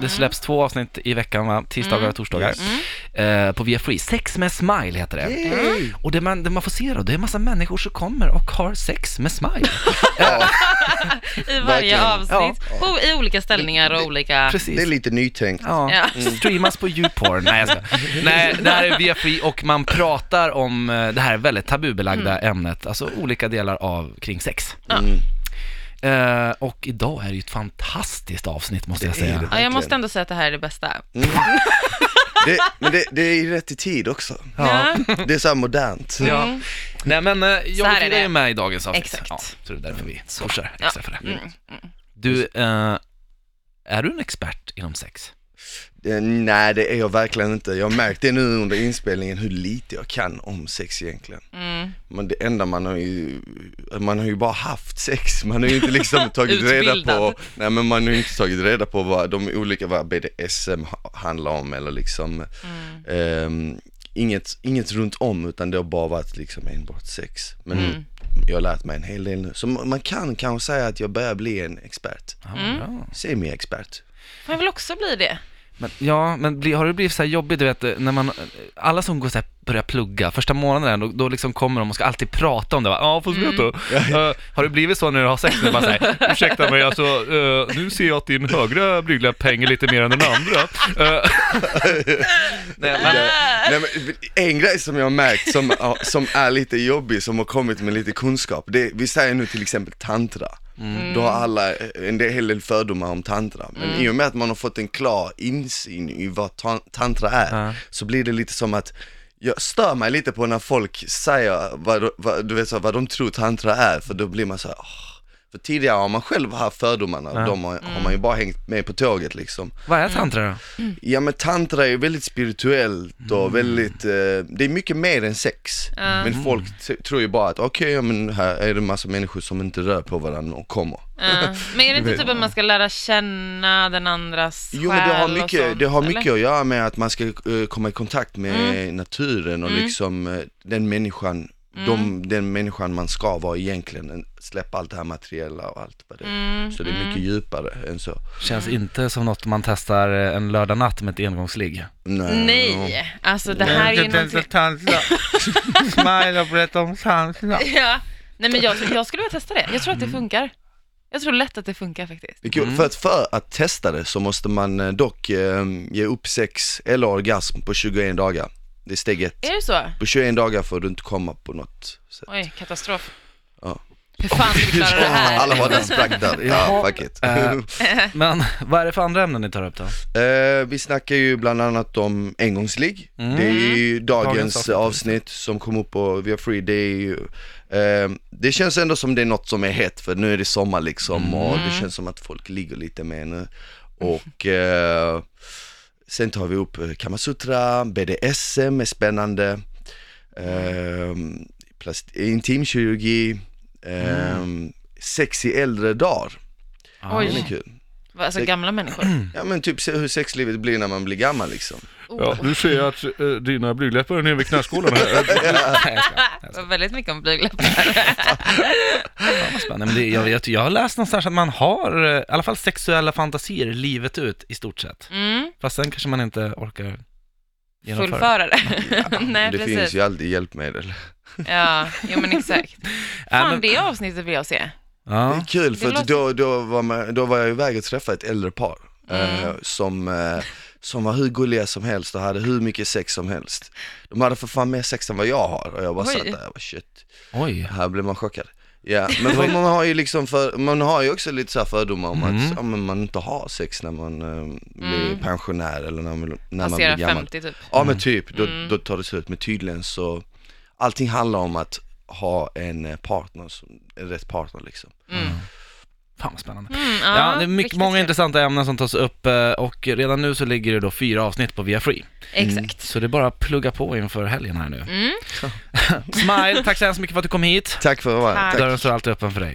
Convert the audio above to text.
Det släpps två avsnitt i veckan va? Tisdagar och torsdagar. Eh, på Via Free. Sex med Smile heter det. Yay! Och det man, det man får se då, det är en massa människor som kommer och har sex med Smile. I varje avsnitt, på, i olika ställningar och olika... precis. Det är lite nytänkt. Ja, Ja. streamas på YouPorn. Nej, jag ska. Nej, det här är via Free och man pratar om eh, det här väldigt tabubelagda ämnet, alltså olika delar av kring sex. Mm. Eh, och idag är det ju ett fantastiskt avsnitt måste jag säga. Ja, jag måste ändå säga att det här är det bästa. Det, men det, det är ju rätt i tid också. Ja. Det är så här modernt. Ja. Mm. Nej men Så jag här är är med i dagens avsnitt. Exakt. Ja, så det är därför vi pushar Ja. extra för det. Mm. Du, eh, är du en expert inom sex? Eh, Nej det är jag verkligen inte. Jag har märkt det nu under inspelningen hur lite jag kan om sex egentligen. Mm. Men det enda man har ju, man har ju bara haft sex, man har ju inte liksom tagit reda på, nej men man har ju inte tagit reda på vad de olika, vad BDSM ha- handlar om eller liksom, ehm, inget, inget runt om utan det har bara varit liksom enbart sex. Men Mm. jag har lärt mig en hel del nu, så man kan kanske säga att jag börjar bli en expert, Ja, Mm. semi-expert. Jag vill också bli det. Men, ja, men bli, har det blivit så här jobbigt, du vet, när man, alla som går så här, börjar plugga, första månaden, då, då liksom kommer de och ska alltid prata om det, va? ja fast vet du, eh, har det blivit så när du har sex, nu bara säger ursäkta mig, alltså, eh, nu ser jag att din högra blygdläpp hänger lite mer än den andra. Eh, Nej, men, Nej, men en grej som jag har märkt som, som är lite jobbig, som har kommit med lite kunskap, det, vi säger nu till exempel tantra. Då har alla en hel del fördomar om tantra, men i och med att man har fått en klar insyn i vad tan- tantra är, Ja. så blir det lite som att jag stör mig lite på när folk säger vad, vad, du vet, så, vad de tror tantra är, för då blir man så här, "Åh." För tidigare har man själv haft fördomarna, Ja. de har, har man ju bara hängt med på tåget liksom. vad är tantra då? Ja men tantra är ju väldigt spirituellt och väldigt, eh, det är mycket mer än sex. Ja. Men folk tror ju bara att okej, ja, men här är det massa människor som inte rör på varandra och kommer. Ja. Men är det inte typ att man ska lära känna den andras Jo men det har själ och mycket, sånt, det har eller? mycket att göra med att man ska eh, komma i kontakt med naturen och Mm. liksom eh, den människan, de, den människan man ska vara egentligen, en- släppa allt det här materiella och allt vad det Mm, Så det är mycket djupare än så. Känns inte som något man testar eh, en lördag natt med ett engångsligg. Nej, alltså det här är ju någonting... Smile och berätta om tantra. Ja. Nej men jag, jag skulle vilja testa det. Jag tror att det funkar. Jag tror lätt att det funkar faktiskt. Det är kul, för, att, för att testa det så måste man eh, dock eh, ge upp sex eller orgasm på 21 dagar. Det är steg ett. Är det så? På 21 dagar får du inte komma på något sätt. Oj, katastrof. Ja. Hur fan ska vi klara det här? Alla var där sprack där. Ja, fuck it. Eh, Men vad är det för andra ämnen ni tar upp då? Eh, vi snackar ju bland annat om engångsligg. Mm. Det är ju dagens, Dagens avsnitt. avsnitt, som kom upp på Via Free. Det är ju, eh, det känns ändå som det är något som är hett för nu är det sommar liksom och Mm. det känns som att folk ligger lite mer nu. Och eh, sen tar vi upp eh, Kamasutra, BDSM är spännande, eh, plast- intimkirurgi, eh, sex i äldre dagar. Oj. Det är kul. Alltså Det- gamla människor. Ja men typ hur sexlivet blir när man blir gammal liksom. Oh. du ser att uh, dina blygdläppar är nere vid knäskålarna. Det var väldigt mycket om blygdläppar. Spännande. Men det, jag, vet, jag har läst någonstans att man har eh, i alla fall sexuella fantasier livet ut i stort sett. Mm. Fast sen kanske man inte orkar genomföra. Fullföra det. Nej, det precis. finns ju alltid hjälpmedel. Ja, jo men exakt. Fan, men- det avsnittet vill jag se. Det är kul för att då, då, var man, då var jag iväg och träffade ett äldre par eh, Mm. som, eh, som var hur gulliga som helst och hade hur mycket sex som helst. De hade för fan mer sex än vad jag har och jag bara Oj. satt där, jag bara shit, Oj. här blir man chockad. Ja, men för man har ju liksom för, man har ju också lite så här fördomar om Mm. att ja, men man inte har sex när man eh, blir Mm. pensionär eller när man, när man blir gammal. 50 typ. Ja men typ, då, Mm. då tar det slut. Men tydligen så, allting handlar om att ha en eh, partner, som, en rätt partner liksom. Mm. Fan vad spännande. Mm, Ja, det är mycket, många intressanta ämnen som tas upp eh, och redan nu så ligger det då fyra avsnitt på Via Free. Exakt. Så det är bara att plugga på inför helgen här nu. Mm. Smile, tack så hemskt mycket för att du kom hit. Tack för att vara här. Dörren står alltid öppen för dig.